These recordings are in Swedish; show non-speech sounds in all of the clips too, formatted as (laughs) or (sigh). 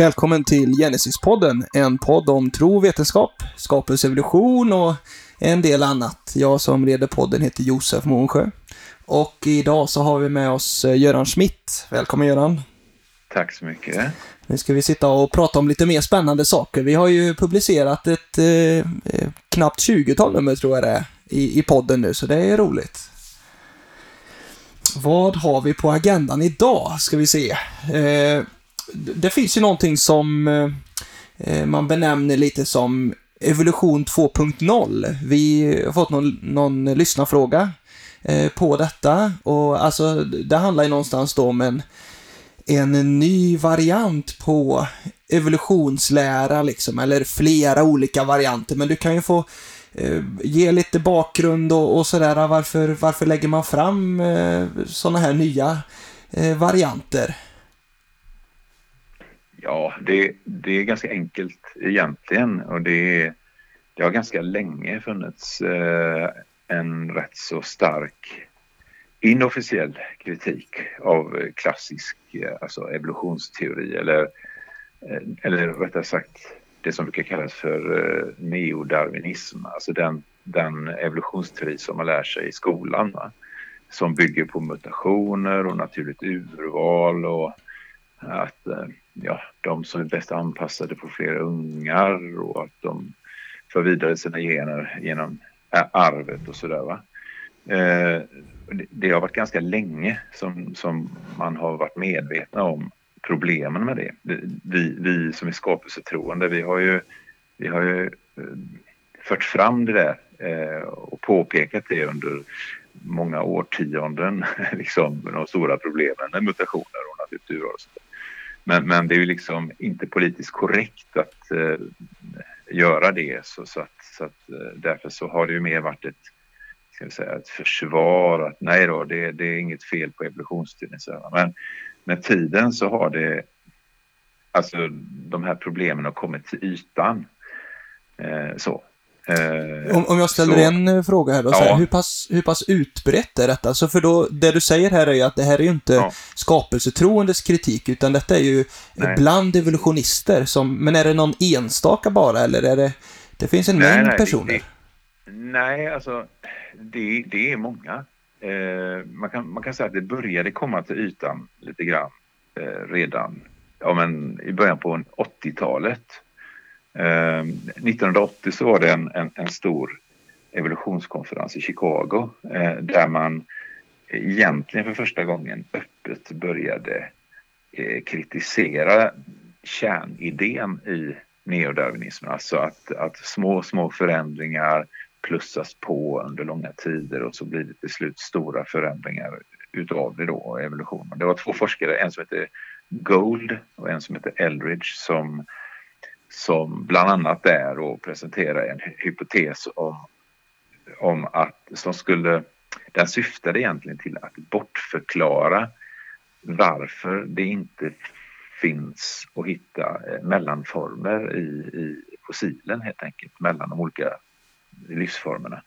Välkommen till Genesis-podden, en podd om tro, vetenskap, skapelse, evolution och en del annat. Jag som leder podden heter Josef Månsjö. Och idag så har vi med oss eh, Göran Schmidt. Välkommen Göran! Tack så mycket! Nu ska vi sitta och prata om lite mer spännande saker. Vi har ju publicerat ett eh, eh knappt 20-tal nummer tror jag det är i, i podden nu, så det är roligt. Vad har vi på agendan idag, ska vi se. Eh, det finns ju någonting som eh, eh man benämner lite som evolution 2.0. Vi har fått någon, någon lyssnarfråga eh, på detta och alltså det handlar ju någonstans då om en, en ny variant på evolutionslära liksom, eller flera olika varianter, men du kan ju få eh, ge lite bakgrund och, och sådär. Varför, varför lägger man fram eh, sådana här nya eh, varianter? Ja, det, det är ganska enkelt egentligen och det, det har ganska länge funnits eh, en rätt så stark inofficiell kritik av klassisk eh, alltså evolutionsteori eller, eh, eller rättare sagt det som brukar kallas för eh, neodarwinism, alltså den, den evolutionsteori som man lär sig i skolan. Va? Som bygger på mutationer och naturligt urval och att ja, de som är bäst anpassade på fler ungar och att de för vidare sina gener genom arvet och sådär. Va? Eh, det har varit ganska länge som, som man har varit medvetna om problemen med det. Vi, vi som är skapelsetroende, vi har ju, vi har ju eh, fört fram det där eh, och påpekat det under många årtionden, (laughs) liksom de stora problemen med mutationer och naturligt urval. Men, men det är ju liksom inte politiskt korrekt att eh, göra det så, så, att, så att eh, därför så har det ju mer varit ett ska vi säga, ett försvar att nej då, det, det är inget fel på evolutionstiden. Men med tiden så har det, alltså de här problemen har kommit till ytan. Eh, så. Eh, om, om jag ställer så, en eh, fråga här då, ja. här, hur, pass, hur pass utbrett är detta? Alltså för då, det du säger här är ju att det här är ju inte ja. skapelsetroendes kritik, utan detta är ju nej. bland evolutionister som, men är det någon enstaka bara, eller är det, det finns en nej, mängd nej, personer? Det, det, nej, alltså det, det är många. Eh, man, kan, man kan säga att det började komma till ytan lite grann eh, redan ja, men i början på 80-talet. Ehm, 1980 så var det en, en, en stor evolutionskonferens i Chicago eh, där man egentligen för första gången öppet började eh, kritisera kärnidén i neodarwinismen. Alltså att, att små, små förändringar plussas på under långa tider och så blir det till slut stora förändringar utav det då, evolutionen. Det var två forskare, en som heter Gold och en som heter Eldridge som som bland annat där och presenterar en hypotes om, om att som skulle, den syftade egentligen till att bortförklara varför det inte finns att hitta eh, mellanformer i, i fossilen helt enkelt mellan de olika livsformerna.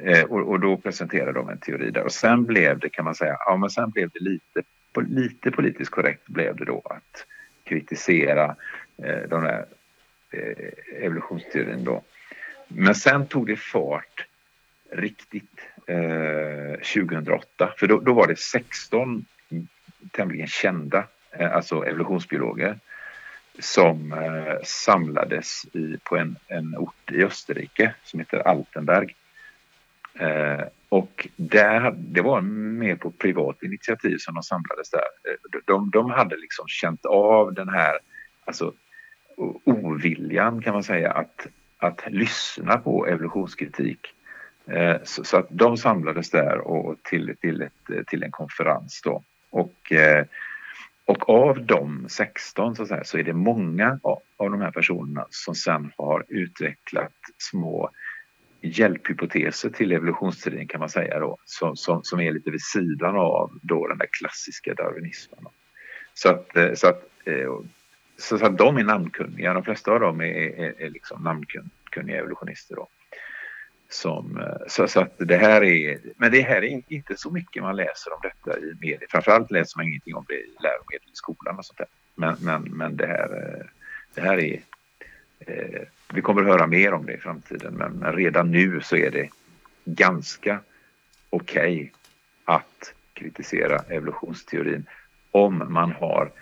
Eh, och, och, då presenterade de en teori där och sen blev det kan man säga, ja men sen blev det lite, lite politiskt korrekt blev det då att kritisera eh, de där eh, evolutionsteorin då. Men sen tog det fart riktigt eh, 2008 för då, då, var det 16 tämligen kända, eh, alltså evolutionsbiologer som eh, samlades i, på en, en ort i Österrike som heter Altenberg. Eh, och där, det var mer på privat initiativ som de samlades där. Eh, de, de hade liksom känt av den här alltså, oviljan kan man säga att, att lyssna på evolutionskritik. Eh, så, så, att de samlades där och till, till, ett, till en konferens då. Och, eh, och av de 16 så, så, så är det många av, de här personerna som sen har utvecklat små hjälphypoteser till evolutionsteorin kan man säga då, som, som, som är lite vid sidan av då den där klassiska darwinismen. Så att, eh, så att så att de är namnkunniga. De flesta av dem är, är, är liksom namnkunniga evolutionister. Då. Som, eh, så, så, att det här är, men det här är inte så mycket man läser om detta i media. Framförallt läser man ingenting om det i läromedel i skolan och sånt där. Men, men, men det, här, eh, det här är... Eh, vi kommer att höra mer om det i framtiden men, men redan nu så är det ganska okej okay att kritisera evolutionsteorin om man har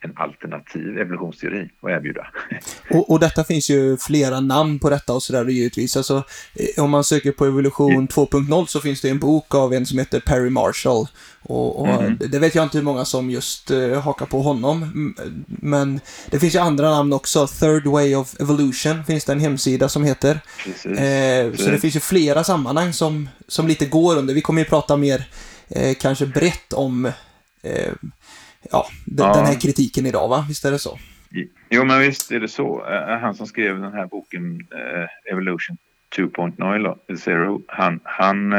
en alternativ evolutionsteori att erbjuda. Och, och detta finns ju flera namn på detta och sådär givetvis. Alltså, eh, om man söker på evolution mm. 2.0 så finns det en bok av en som heter Perry Marshall. Och, och mm. det vet jag inte hur många som just uh, hakar på honom. Men det finns ju andra namn också. Third Way of Evolution finns det en hemsida som heter. Precis. Eh, så det finns ju flera sammanhang som, som lite går under. Vi kommer ju prata mer eh, kanske brett om eh, ja, den, ja. den här kritiken idag, va? Visst är det så? Jo, men visst är det så. Eh, han som skrev den här boken Evolution 2.0, han, han,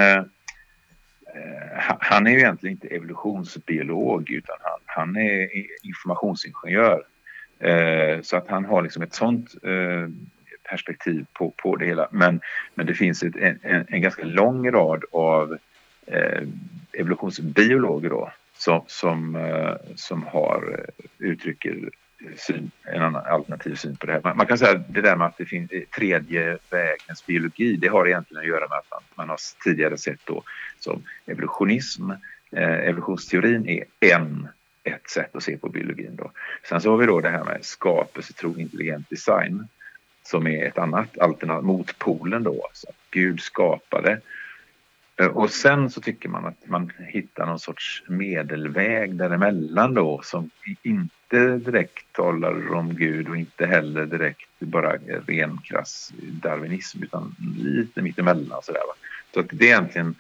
han är ju egentligen inte evolutionsbiolog utan han, han är informationsingenjör. Så att han har liksom ett sånt perspektiv på, på det hela. Men, men det finns ett, en, en ganska lång rad av evolutionsbiologer då som, som, eh, som har, eh, uttrycker syn, en annan alternativ syn på det här. Man, man kan säga att det där med att det finns eh, tredje vägens biologi, det har egentligen att göra med att man, man har tidigare sett då som evolutionism, eh, evolutionsteorin är en ett sätt att se på biologin. Då. Sen så har vi då det här med skapelsetro, intelligent design som är ett annat alternativ, motpolen då. Så Gud skapade Eh, Eh, och sen så tycker man att man hittar någon sorts medelväg däremellan då som inte direkt talar om Gud och inte heller direkt bara ren krass darwinism utan lite mittemellan sådär. Va? Så att det är egentligen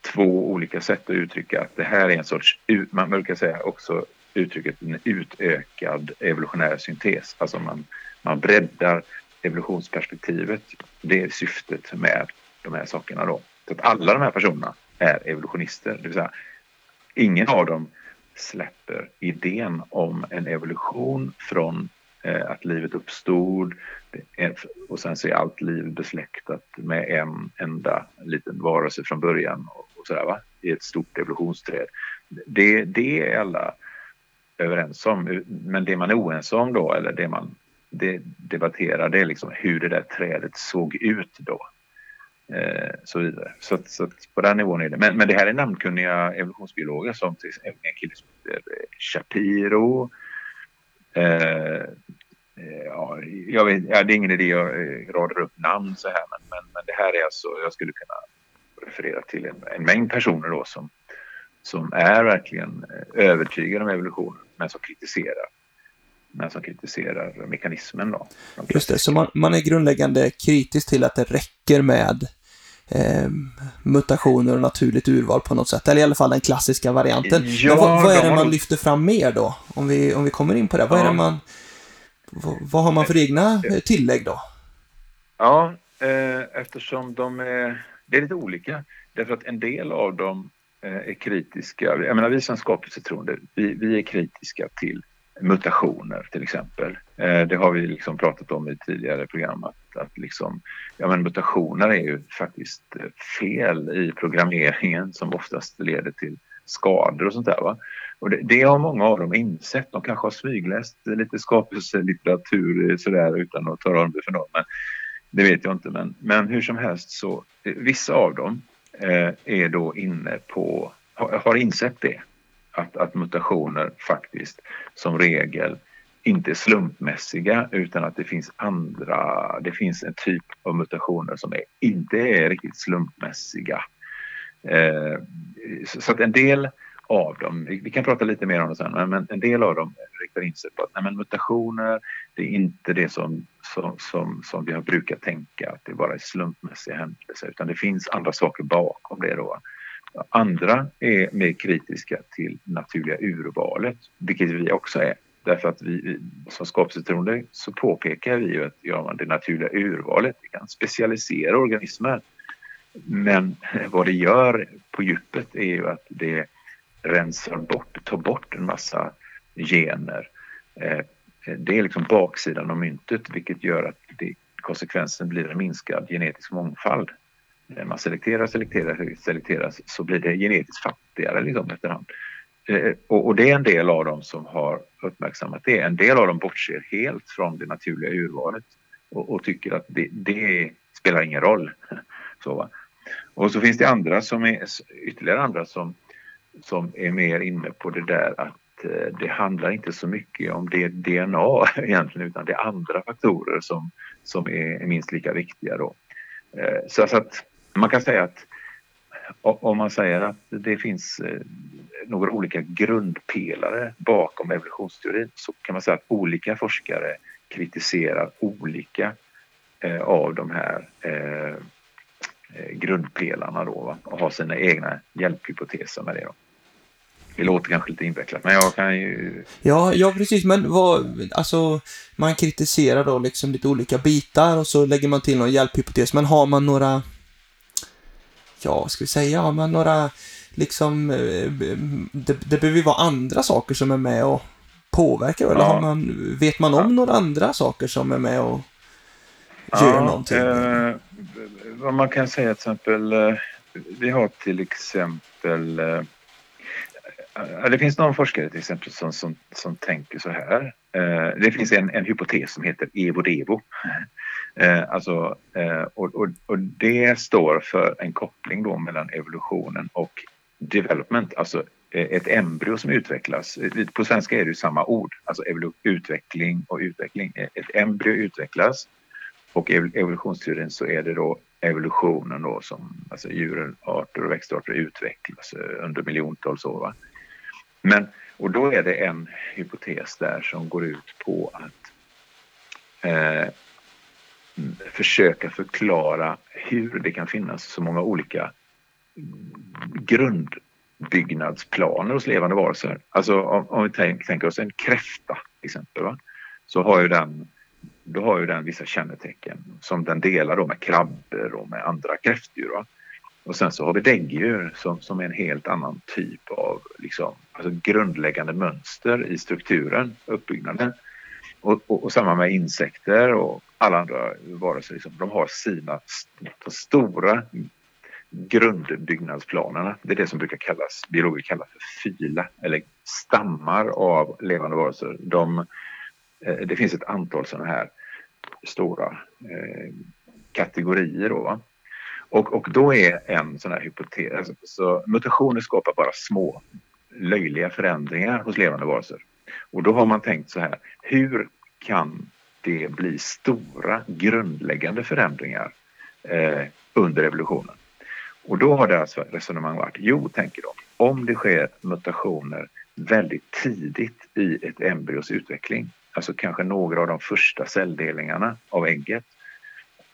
två olika sätt att uttrycka att det här är en sorts, man brukar säga också uttrycket en utökad evolutionär syntes. Alltså man, man breddar evolutionsperspektivet. Det är syftet med de här sakerna då. Så att alla de här personerna är evolutionister. Det vill säga, ingen av dem släpper idén om en evolution från eh, att livet uppstod och sen så är allt liv besläktat med en enda liten varelse från början och, och sådär va, i ett stort evolutionsträd. Det, det är alla överens om, men det man är oense om då, eller det man det debatterar, det är liksom hur det där trädet såg ut då. Eh, så vidare. Så, så på den nivån är det. Men, men det här är namnkunniga evolutionsbiologer som till exempel en kille som heter eh, Shapiro. Eh, eh, ja, jag vet, ja, det är ingen idé jag eh, rada radar upp namn så här men, men, men, det här är alltså, jag skulle kunna referera till en, en mängd personer då som, som är verkligen övertygade om evolution men som kritiserar men som kritiserar mekanismen. Då, Just det, så man, man, är grundläggande kritisk till att det räcker med eh, mutationer och naturligt urval på något sätt, eller i alla fall den klassiska varianten. Ja, vad, vad, är det man lyfter fram mer då? Om vi, om vi kommer in på det, vad är det man... Vad, vad har man för egna tillägg då? Ja, eh, eftersom de är... Det är lite olika, därför att en del av dem eh, är kritiska. Jag menar, vi som skapelsetroende, vi, vi är kritiska till mutationer till exempel. Eh, det har vi liksom pratat om i tidigare program att, att liksom, ja, men mutationer är ju faktiskt eh, fel i programmeringen som oftast leder till skador och sånt där. Va? Och det, det har många av dem insett. De kanske har smygläst lite skapelselitteratur sådär utan att ta om det för någon. Men det vet jag inte. Men, men hur som helst så eh, vissa av dem eh, är då inne på, har, har insett det att, att mutationer faktiskt som regel inte är slumpmässiga utan att det finns andra, det finns en typ av mutationer som är, inte är riktigt slumpmässiga. Eh, så att en del av dem, vi kan prata lite mer om det sen, men en del av dem riktar in sig på att nej, men mutationer, det är inte det som, som, som, som vi har brukat tänka, att det bara är slumpmässiga händelser, utan det finns andra saker bakom det då. Andra är mer kritiska till naturliga urvalet, vilket vi också är. Därför att vi som skapelsetroende så påpekar vi ju att ja, det naturliga urvalet det kan specialisera organismer. Men vad det gör på djupet är ju att det rensar bort, tar bort en massa gener. Eh, det är liksom baksidan av myntet vilket gör att det, konsekvensen blir en minskad genetisk mångfald. När man selekterar, selekterar, selekteras, så blir det genetiskt fattigare liksom efterhand. Eh, och, och, det är en del av dem som har uppmärksammat det. En del av dem bortser helt från det naturliga urvalet och, och tycker att det, det, spelar ingen roll. (laughs) Så, va? Och så finns det andra som är, ytterligare andra som, som är mer inne på det där att eh, det handlar inte så mycket om det DNA (laughs) egentligen utan det är andra faktorer som, som är minst lika viktiga då. Eh, så att man kan säga att om man säger att det finns eh, några olika grundpelare bakom evolutionsteorin så kan man säga att olika forskare kritiserar olika eh, av de här eh, grundpelarna då och har sina egna hjälphypoteser med det. Då. Det låter kanske lite invecklat, men jag kan ju... Ja, ja precis, men vad, alltså, man kritiserar då liksom lite olika bitar och så lägger man till någon hjälphypotes, men har man några ja, ska vi säga, har man några, liksom, eh, det, det behöver ju vara andra saker som är med och påverkar, eller har man, vet man om några andra saker som är med och gör ja, någonting? Eh, vad man kan säga till exempel, eh, vi har till exempel eh, det finns någon forskare till exempel som, som, som tänker så här. Det finns en, en hypotes som heter evo-devo. Eh, alltså, eh, och, och, och, det står för en koppling då mellan evolutionen och development, alltså eh, ett embryo som utvecklas. Eh, på svenska är det ju samma ord, alltså utveckling och utveckling. Eh, ett embryo utvecklas och i evolutionsteorin så är det då evolutionen då som alltså djurarter och växtarter utvecklas under miljontals år. Va? Men, och då är det en hypotes där som går ut på att eh, försöka förklara hur det kan finnas så många olika grundbyggnadsplaner hos levande varelser. Alltså om, om vi tänker oss en kräfta till exempel, va? så har ju den då har ju den vissa kännetecken som den delar då med krabbor och med andra kräftdjur. Va? Och sen så har vi däggdjur som, som är en helt annan typ av liksom, alltså grundläggande mönster i strukturen, uppbyggnaden. Och, och, och samma med insekter och alla andra varelser. Liksom, de har sina st stora grundbyggnadsplanerna. Det är det som brukar kallas, biologer kallar för fyla eller stammar av levande varelser. De, eh, det finns ett antal sådana här stora eh, kategorier. Då, Och, och då är en sån här hypotes, alltså, så mutationer skapar bara små löjliga förändringar hos levande varelser. Och då har man tänkt så här, hur kan det blir stora grundläggande förändringar eh, under evolutionen? Och då har deras alltså resonemang varit, jo, tänker de, om det sker mutationer väldigt tidigt i ett embryos utveckling, alltså kanske några av de första celldelningarna av ägget,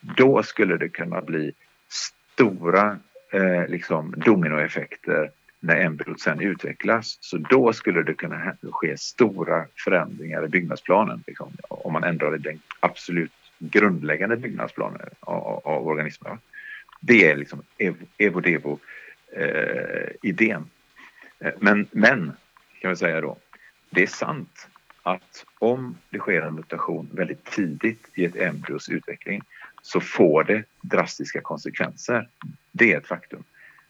då skulle det kunna bli stora eh, liksom dominoeffekter när embryot sen utvecklas. Så då skulle det kunna ske stora förändringar i byggnadsplanen liksom, om man ändrade den absolut grundläggande byggnadsplanen av, av organismerna. Det är liksom evo-devo-idén. Eh, eh, men, men, kan vi säga då, det är sant att om det sker en mutation väldigt tidigt i ett embryos utveckling så får det drastiska konsekvenser. Det är ett faktum.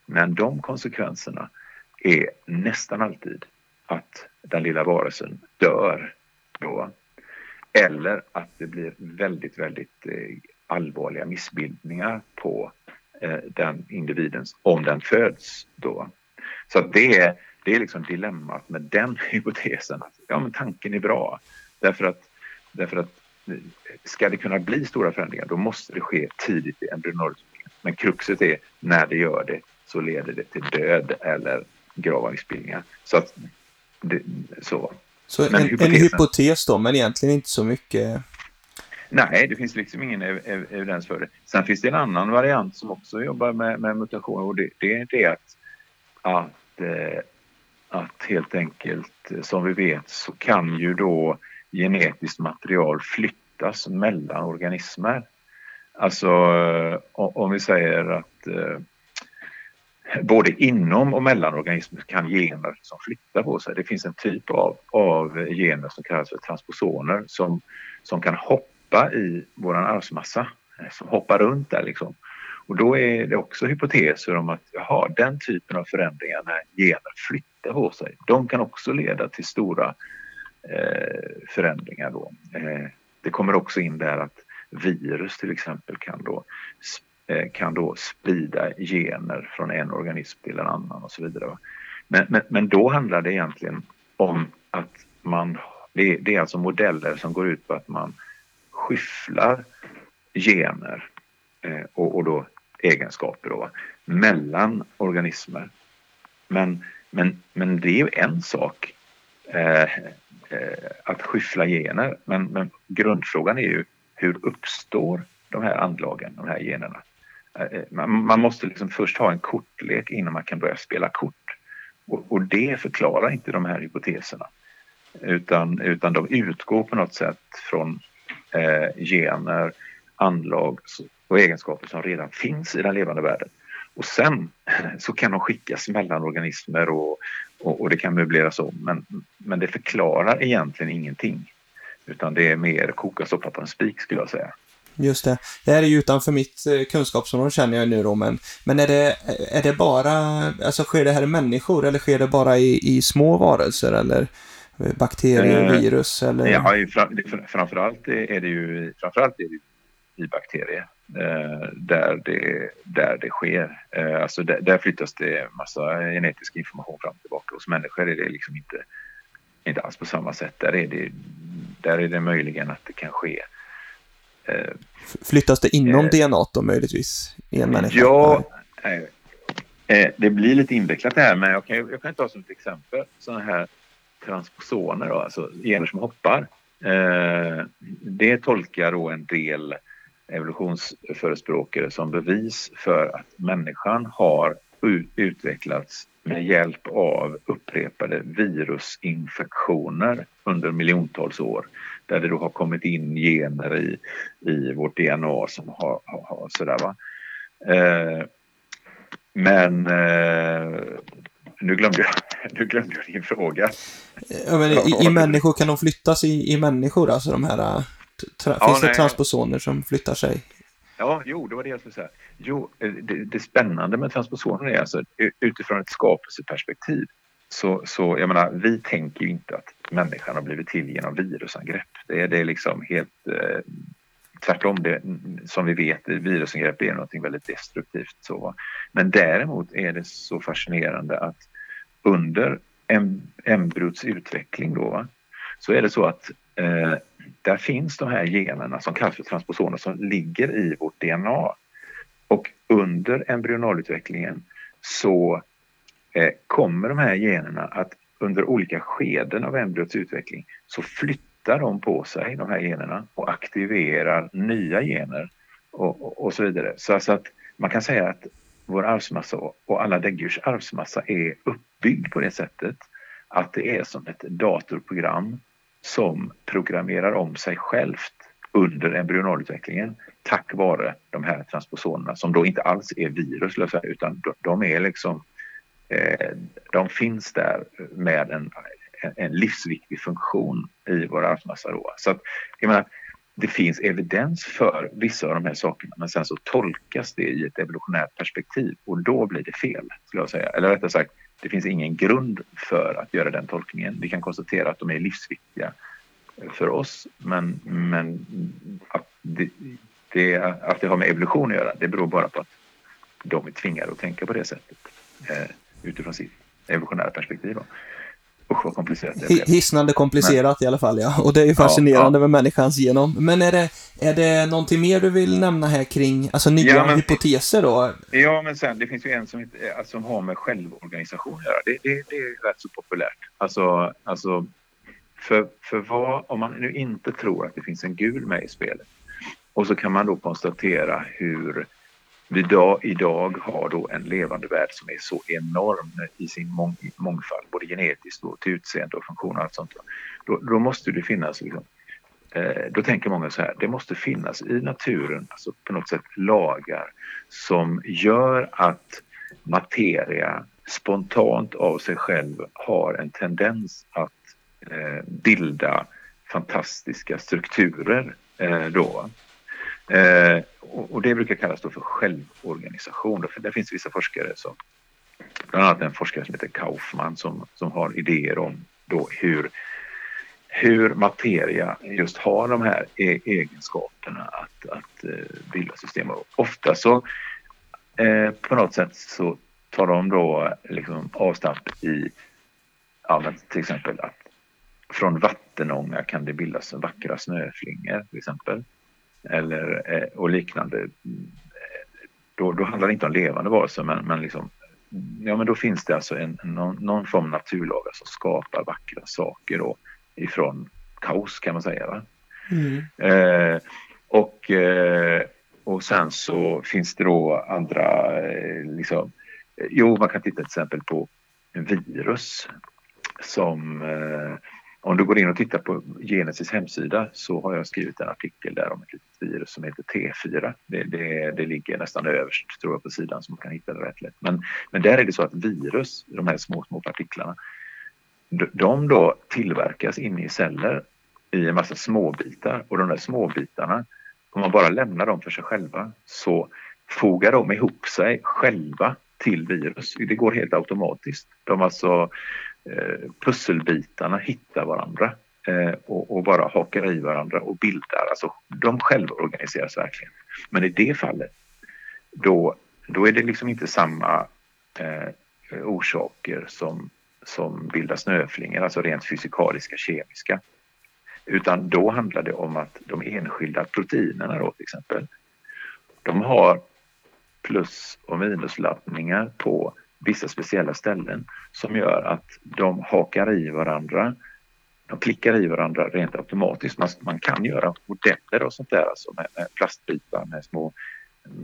Men de konsekvenserna är nästan alltid att den lilla varelsen dör då. Eller att det blir väldigt, väldigt eh, allvarliga missbildningar på eh, den individen om den föds då. Så det är, det är liksom dilemmat med den (laughs) hypotesen. Att, ja, men tanken är bra. Därför att, därför att eh, ska det kunna bli stora förändringar då måste det ske tidigt i embryonalutveckling. Men kruxet är när det gör det så leder det till död eller grava missbildningar. Så att det, så. Så en, en hypotes då, men egentligen inte så mycket? Nej, det finns liksom ingen ev ev evidens för det. Sen finns det en annan variant som också jobbar med, med mutationer och det, det är det att, att, eh, att helt enkelt, som vi vet, så kan ju då genetiskt material flyttas mellan organismer. Alltså om vi säger att eh, både inom och mellan organismer kan gener som flyttar på sig. Det finns en typ av, av gener som kallas för transposoner som, som kan hoppa i vår arvsmassa, eh, som hoppar runt där liksom. Och då är det också hypoteser om att jaha, den typen av förändringar när gener flyttar på sig, de kan också leda till stora eh, förändringar då. Eh, det kommer också in där att virus till exempel kan då, Eh, kan då sprida gener från en organism till en annan och så vidare. Men, men, men då handlar det egentligen om att man, det, det är alltså modeller som går ut på att man skyfflar gener eh, och, och, då egenskaper då, mellan organismer. Men, men, men det är ju en sak eh, eh, att skyffla gener. Men, men grundfrågan är ju hur uppstår de här anlagen, de här generna? Man, man, måste liksom först ha en kortlek innan man kan börja spela kort. Och, och det förklarar inte de här hypoteserna. Utan, utan de utgår på något sätt från eh, gener, anlag och egenskaper som redan finns i den levande världen. Och sen (laughs) så kan de skickas mellan organismer och, och, och, det kan möbleras om. Men, men det förklarar egentligen ingenting. Utan det är mer koka soppa på en spik skulle jag säga. Just det. Det här är ju utanför mitt eh, kunskapsområde känner jag nu då, men, men är, det, är det bara, alltså sker det här i människor eller sker det bara i, i små varelser eller bakterier, eh, virus eller? Ja, framförallt är det ju, framförallt är det i bakterier eh, där, det, där det sker. Eh, alltså där, där, flyttas det massa genetisk information fram och tillbaka. Hos människor är det liksom inte, inte alls på samma sätt. Där är det, där är det möjligen att det kan ske. Eh, flyttas det inom eh, DNA då möjligtvis? I en människa? Ja, eh, det blir lite invecklat det här men jag kan, jag kan ta som ett exempel sådana här transposoner, då, alltså gener som hoppar. Eh, det tolkar då en del evolutionsförespråkare som bevis för att människan har utvecklats med hjälp av upprepade virusinfektioner under miljontals år. Där det då har kommit in gener i, i vårt DNA som har, har, har sådär va. Eh, men eh, nu, glömde jag, (laughs) nu glömde jag din fråga. Ja, men i, i människor, kan de flyttas i, i människor, alltså de här Tra ja, finns nej. det transposoner som flyttar sig? Ja, jo, det var det jag skulle säga. Jo, eh, det, det spännande med transposoner är alltså utifrån ett skapelseperspektiv så, så jag menar, vi tänker ju inte att människan har blivit till genom virusangrepp. Det är, det är liksom helt eh, tvärtom. Det, som vi vet, virusangrepp är något väldigt destruktivt. Så. Men däremot är det så fascinerande att under embryots utveckling då, så är det så att eh, där finns de här generna som kallas för transposoner som ligger i vårt DNA. Och under embryonalutvecklingen så Eh, kommer de här generna att under olika skeden av embryots utveckling så flyttar de på sig, de här generna, och aktiverar nya gener och, och, och så vidare. Så alltså att man kan säga att vår arvsmassa och alla däggdjurs arvsmassa är uppbyggd på det sättet att det är som ett datorprogram som programmerar om sig självt under embryonalutvecklingen tack vare de här transposonerna som då inte alls är virus utan de är liksom Eh, de finns där med en, en livsviktig funktion i vår arvsmassa. Så att, jag menar, det finns evidens för vissa av de här sakerna men sen så tolkas det i ett evolutionärt perspektiv och då blir det fel, skulle jag säga. Eller rättare sagt, det finns ingen grund för att göra den tolkningen. Vi kan konstatera att de är livsviktiga för oss men, men att, det, det, att det har med evolution att göra det beror bara på att de är tvingade att tänka på det sättet eh, utifrån sitt evolutionära perspektiv. Då. Usch vad komplicerat det blev. Hisnande komplicerat men, i alla fall ja. Och det är ju fascinerande ja, ja. med människans genom. Men är det, är det någonting mer du vill nämna här kring, alltså nya ja, men, hypoteser då? Ja, men sen det finns ju en som, alltså, som har med självorganisation att göra. Det, det, det är rätt så populärt. Alltså, alltså för, för vad, om man nu inte tror att det finns en gul med i spelet och så kan man då konstatera hur vi idag, idag har då en levande värld som är så enorm i sin mång, mångfald, både genetiskt och till utseende och funktion och allt sånt. Då, då måste det finnas, liksom, eh, då tänker många så här, det måste finnas i naturen alltså på något sätt lagar som gör att materia spontant av sig själv har en tendens att eh, bilda fantastiska strukturer eh, då. Eh, och, och, det brukar kallas då för självorganisation. För där finns det vissa forskare som, bland annat en forskare som heter Kaufman som, som har idéer om då hur, hur materia just har de här e egenskaperna att, att eh, bilda system. Och ofta så eh, på något sätt så tar de då liksom avstamp i ja, till exempel att från vattenånga kan det bildas vackra snöflingor till exempel. Eller, eh, och liknande. Då, då handlar det inte om levande varelser men, men, liksom, ja, men då finns det alltså en, någon, någon form av naturlagar som skapar vackra saker då, ifrån kaos kan man säga. Va? Mm. Eh, och, eh, och sen så finns det då andra, eh, liksom, jo man kan titta till exempel på virus som eh, om du går in och tittar på Genesis hemsida så har jag skrivit en artikel där om ett litet virus som heter T4. Det, det, det ligger nästan överst tror jag på sidan så man kan hitta det rätt lätt. Men, men där är det så att virus, de här små, små partiklarna, de då tillverkas inne i celler i en massa småbitar och de där småbitarna, om man bara lämnar dem för sig själva så fogar de ihop sig själva till virus. Det går helt automatiskt. De alltså Eh, pusselbitarna hittar varandra Eh, och, och, bara hakar i varandra och bildar. Alltså, de självorganiseras verkligen. Men i det fallet, då, då är det liksom inte samma eh, orsaker som, som bildar snöflingor, alltså rent fysikaliska, kemiska. Utan då handlar det om att de enskilda proteinerna då till exempel, de har plus och minusladdningar på vissa speciella ställen som gör att de hakar i varandra. De klickar i varandra rent automatiskt. Man, man kan göra modeller och sånt där alltså med, med plastbitar med små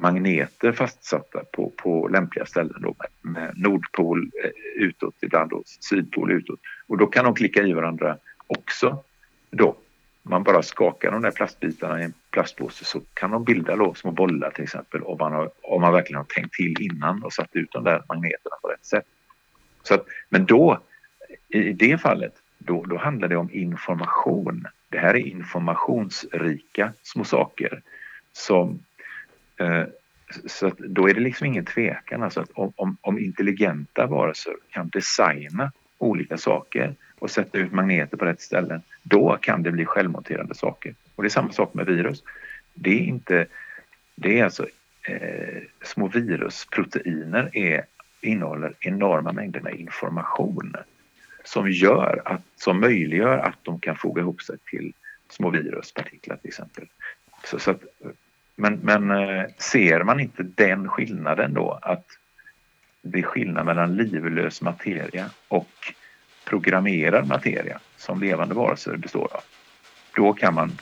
magneter fastsatta på, på lämpliga ställen då med, med nordpol eh, utåt ibland och sydpol utåt. Och då kan de klicka i varandra också då man bara skakar de där plastbitarna i en plastpåse så kan de bilda då små bollar till exempel om man, har, om man verkligen har tänkt till innan och satt ut de där magneterna på rätt sätt. Så att, men då, i det fallet, då, då handlar det om information. Det här är informationsrika små saker som eh, så att då är det liksom ingen tvekan alltså att om, om, om intelligenta varelser kan designa olika saker och sätta ut magneter på rätt ställen, då kan det bli självmonterande saker. Och det är samma sak med virus. Det är inte, det är alltså eh, små virusproteiner är, innehåller enorma mängder med information som gör att, som möjliggör att de kan foga ihop sig till små viruspartiklar till exempel. Så, så att, men, men eh, ser man inte den skillnaden då att det är skillnad mellan livlös materia och programmerad materia som levande varelser består av. Då kan man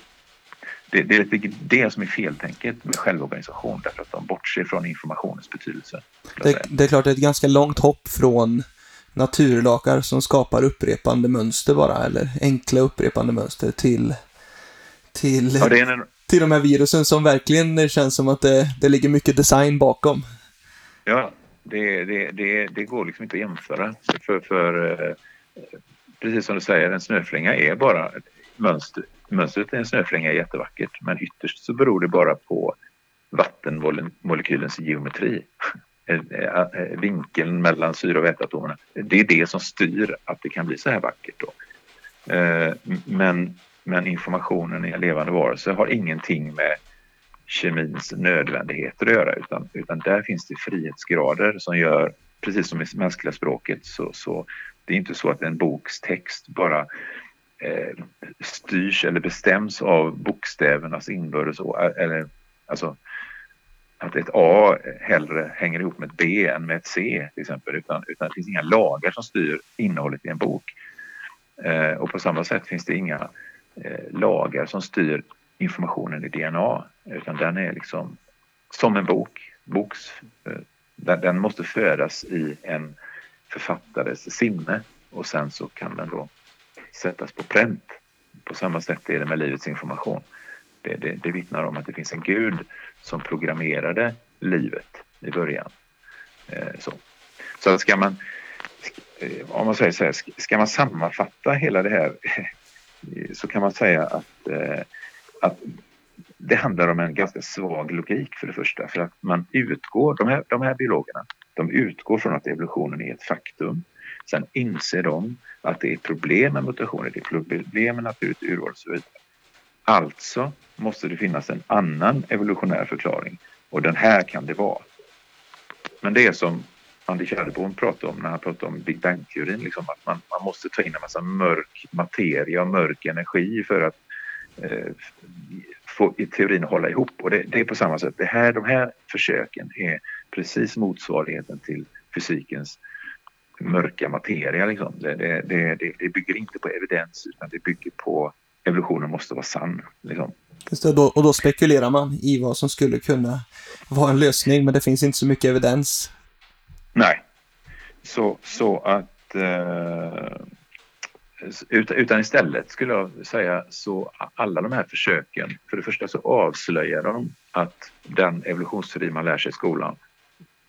det, det är lite det som är feltänket med självorganisation därför att de bortser från informationens betydelse. Det, det, är klart det är ett ganska långt hopp från naturlagar som skapar upprepande mönster bara, eller enkla upprepande mönster till, till, ja, en... till de här virusen som verkligen känns som att det, det ligger mycket design bakom. Ja, det, det, det, det går liksom inte att jämföra. För, för eh, precis som du säger, en snöflinga är bara mönster. Mönstret i en snöflinga är jättevackert men ytterst så beror det bara på vattenmolekylens geometri. Eh, eh, vinkeln mellan syre och väteatomerna. Det är det som styr att det kan bli så här vackert. Då. Eh, men, men informationen i en levande varelse har ingenting med kemins nödvändigheter att göra utan, utan där finns det frihetsgrader som gör, precis som i mänskliga språket, så, så det är inte så att en boks text bara eh, styrs eller bestäms av bokstävernas inbördes eller alltså att ett A hellre hänger ihop med ett B än med ett C till exempel utan, utan det finns inga lagar som styr innehållet i en bok. Eh, och på samma sätt finns det inga eh, lagar som styr informationen i DNA utan den är liksom som en bok. Boks, eh, den, den måste födas i en författares sinne och sen så kan den då sättas på pränt. På samma sätt är det med livets information. Det, det, det vittnar om att det finns en gud som programmerade livet i början. Eh, så. så ska man, eh, om man säger så här, ska man sammanfatta hela det här (laughs) så kan man säga att, eh, att det handlar om en ganska svag logik för det första. För att man utgår, de här, de här biologerna, de utgår från att evolutionen är ett faktum. Sen inser de att det är problem med mutationer, det är problem med naturligt urval och så vidare. Alltså måste det finnas en annan evolutionär förklaring och den här kan det vara. Men det är som Anders Kärrborn pratade om när han pratade om Big Bang-teorin, liksom att man, man måste ta in en massa mörk materia och mörk energi för att eh, få i teorin hålla ihop. Och det, det, är på samma sätt. Det här, de här försöken är precis motsvarigheten till fysikens mörka materia. Liksom. Det, det, det, det, bygger inte på evidens utan det bygger på evolutionen måste vara sann. Liksom. Det, och då spekulerar man i vad som skulle kunna vara en lösning men det finns inte så mycket evidens. Nej, så, så att eh, utan istället skulle jag säga så alla de här försöken, för det första så avslöjar de att den evolutionsteori man lär sig i skolan,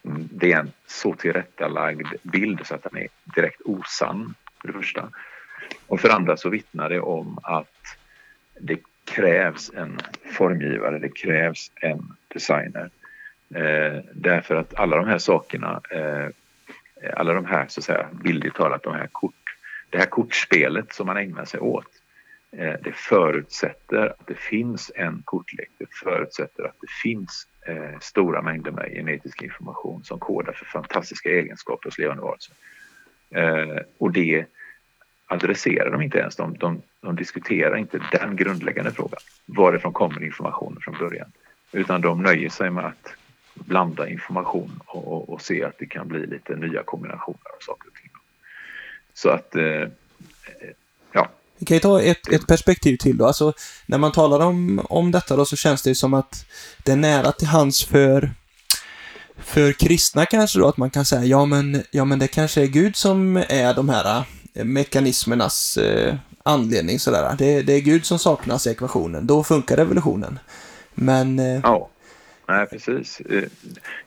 mm, det är en så tillrättalagd bild så att den är direkt osann, för det första. Och för andra så vittnar det om att det krävs en formgivare, det krävs en designer. Eh, därför att alla de här sakerna, eh, alla de här så att säga bildligt talat, de här kort det här kortspelet som man ägnar sig åt eh, det förutsätter att det finns en kortlek. Det förutsätter att det finns eh, stora mängder med genetisk information som kodar för fantastiska egenskaper hos levande varelser. Eh, och det adresserar de inte ens. De, de, de, diskuterar inte den grundläggande frågan. Varifrån kommer informationen från början? Utan de nöjer sig med att blanda information och, och, och se att det kan bli lite nya kombinationer av saker och ting. Så att, eh, ja. Vi kan ju ta ett, ett perspektiv till då. Alltså, när man talar om, om detta då så känns det ju som att det är nära till hands för för kristna kanske då att man kan säga ja men, ja men det kanske är Gud som är de här Eh, mekanismernas eh, anledning sådär. Det, det är Gud som saknas i ekvationen. Då funkar revolutionen. Men eh, ja. Nej, precis. Eh,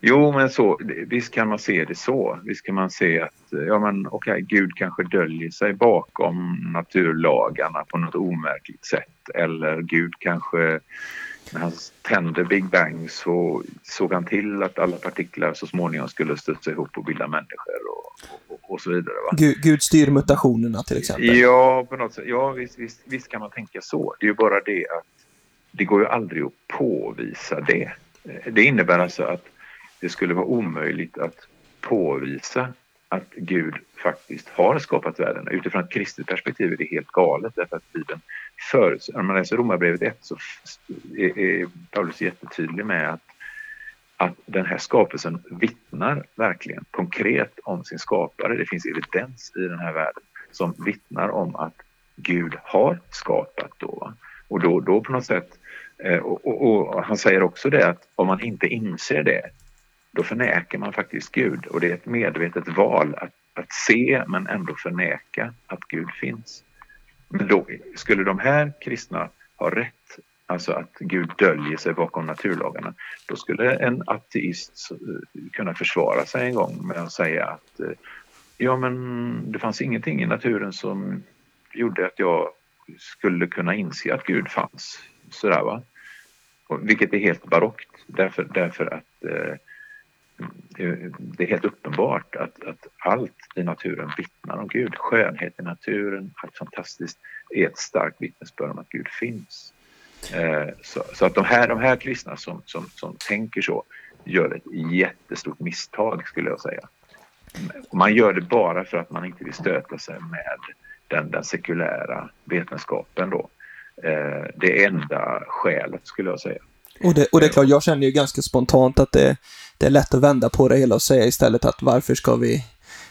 jo, men så, visst kan man se det så. Visst kan man se att eh, ja, men, okay, Gud kanske döljer sig bakom naturlagarna på något omärkligt sätt. Eller Gud kanske, när han tände Big Bang så såg han till att alla partiklar så småningom skulle studsa ihop och bilda människor och, och, så vidare. Va? Gud, Gud styr mutationerna till exempel? Ja, på något sätt. Ja, visst, visst, visst kan man tänka så. Det är ju bara det att det går ju aldrig att påvisa det. Det innebär alltså att det skulle vara omöjligt att påvisa att Gud faktiskt har skapat världen. Utifrån ett kristet perspektiv är det helt galet därför att Bibeln förut, när man läser Romarbrevet 1 så är Paulus jättetydlig med att, att den här skapelsen vittnar verkligen konkret om sin skapare. Det finns evidens i den här världen som vittnar om att Gud har skapat då. Och då, då på något sätt eh, och, och, och, han säger också det att om man inte inser det, då förnekar man faktiskt Gud. Och det är ett medvetet val att, att se men ändå förneka att Gud finns. Men då skulle de här kristna ha rätt, alltså att Gud döljer sig bakom naturlagarna, då skulle en ateist eh, kunna försvara sig en gång med att säga att eh, ja men det fanns ingenting i naturen som gjorde att jag skulle kunna inse att Gud fanns. Sådär, va? Vilket är helt barockt därför, därför att eh, eh, det är helt uppenbart att, att allt i naturen vittnar om Gud. Skönhet i naturen, allt fantastiskt, är ett starkt vittnesbörd om att Gud finns. Eh, så, så, att de här, de här kristna som, som, som tänker så gör ett jättestort misstag skulle jag säga. Man gör det bara för att man inte vill stöta sig med den, den sekulära vetenskapen då. Eh, det enda skälet skulle jag säga. Och det, och det är klart, jag känner ju ganska spontant att det, det är lätt att vända på det hela och säga istället att varför ska vi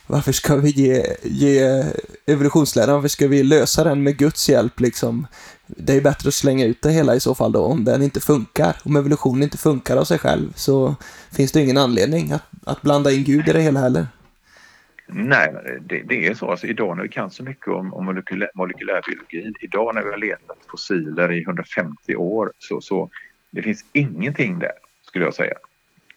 varför ska vi ge, ge evolutionsläran, varför ska vi lösa den med Guds hjälp liksom? Det är bättre att slänga ut det hela i så fall då, om den inte funkar. Om evolutionen inte funkar av sig själv så finns det ingen anledning att, att blanda in Gud i det hela heller. Nej, det, det, är så. Alltså, idag när vi kan så mycket om, om molekylär, molekylärbiologi, idag när vi har letat fossiler i 150 år, så, så det finns ingenting där, skulle jag säga,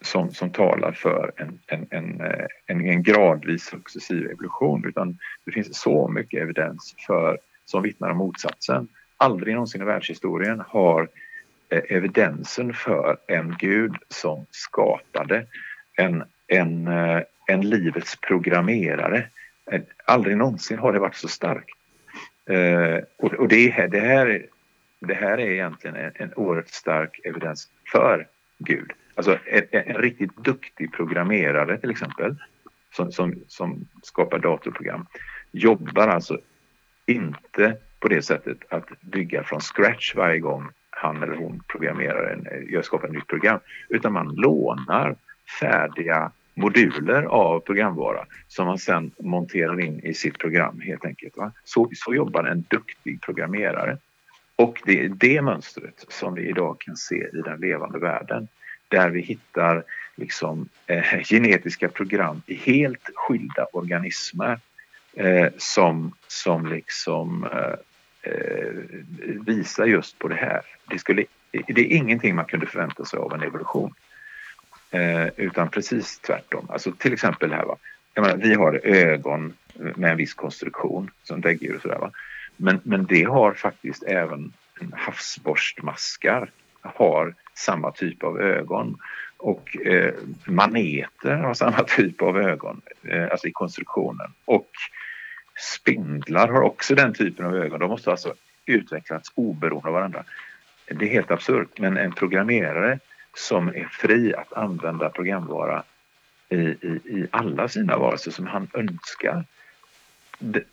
som, som talar för en, en, en, eh, en, en gradvis successiv evolution, utan det finns så mycket evidens för, som vittnar om motsatsen. Aldrig någonsin i världshistorien har eh, evidensen för en Gud som skapade, en, en, eh, en livets programmerare. Eh, aldrig någonsin har det varit så starkt. Eh, och det, här, det, här, det här är egentligen en, en oerhört stark evidens för Gud. Alltså en, en riktigt duktig programmerare till exempel som, som, som skapar datorprogram jobbar alltså inte på det sättet att bygga från scratch varje gång han eller hon programmerar en, gör, skapar ett nytt program. Utan man lånar färdiga moduler av programvara som man sedan monterar in i sitt program helt enkelt. Va? Så, så jobbar en duktig programmerare. Och det är det mönstret som vi idag kan se i den levande världen. Där vi hittar liksom, eh, genetiska program i helt skilda organismer eh, som, som liksom eh, eh, visar just på det här. Det, skulle, det är ingenting man kunde förvänta sig av en evolution. Eh, utan precis tvärtom. Alltså till exempel här va. Menar, vi har ögon med en viss konstruktion som däggdjur och sådär va. Men, men det har faktiskt även havsborstmaskar har samma typ av ögon. Och eh, maneter har samma typ av ögon, eh, alltså i konstruktionen. Och spindlar har också den typen av ögon. De måste alltså utvecklats oberoende av varandra. Det är helt absurt, men en programmerare som är fri att använda programvara i, i, i alla sina varelser som han önskar. Det,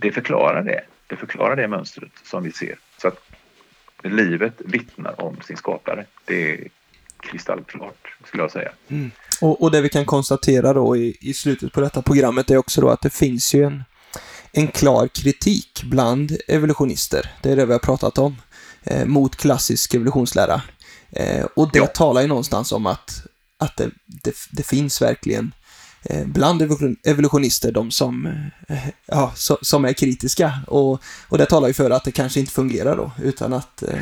det, förklarar det. Det förklarar det mönstret som vi ser. Så att livet vittnar om sin skapare. Det är kristallklart, skulle jag säga. Mm. Och, och det vi kan konstatera då i, i slutet på detta programmet är också då att det finns ju en, en klar kritik bland evolutionister, det är det vi har pratat om, eh, mot klassisk evolutionslära. Eh, och det ja. talar ju någonstans om att, att det, det, det finns verkligen eh, bland evolutionister de som, eh, ja, so, som är kritiska. Och, och det talar ju för att det kanske inte fungerar då, utan att... Eh,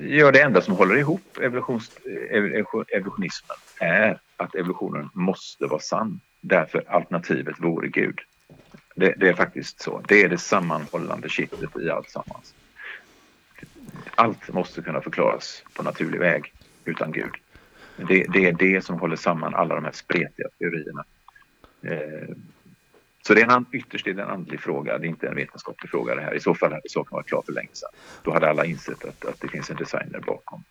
ja, det enda som håller ihop evolutions, evolutionismen är att evolutionen måste vara sann. Därför alternativet vore Gud. Det, det, är faktiskt så. Det är det sammanhållande kittet i allt sammans. Allt måste kunna förklaras på naturlig väg utan Gud. Det, det är det som håller samman alla de här spretiga teorierna. Eh, så det är en, ytterst är det en andlig fråga, det är inte en vetenskaplig fråga det här. I så fall hade saken varit klar för länge sedan. Då hade alla insett att, att det finns en designer bakom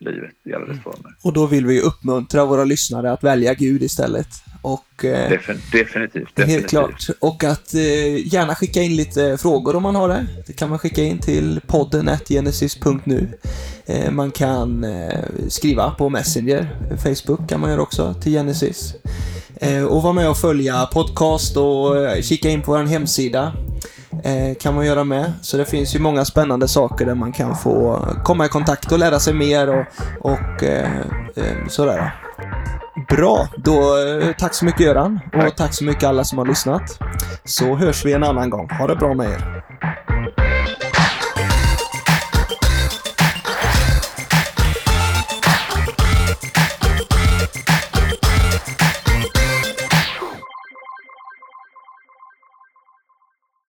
livet i alla dess former. Och då vill vi uppmuntra våra lyssnare att välja Gud istället. Och, eh, Defin definitivt, definitivt. Helt klart. Och att eh, gärna skicka in lite frågor om man har det. Det kan man skicka in till podden genesis.nu. Eh, man kan eh, skriva på Messenger, Facebook kan man göra också, till Genesis. Eh, och vara med och följa podcast och kika in på vår hemsida eh, kan man göra med. Så det finns ju många spännande saker där man kan få komma i kontakt och lära sig mer och, och eh, eh sådär. Bra, då eh, tack så mycket Göran och tack så mycket alla som har lyssnat. Så hörs vi en annan gång. Ha det bra med er.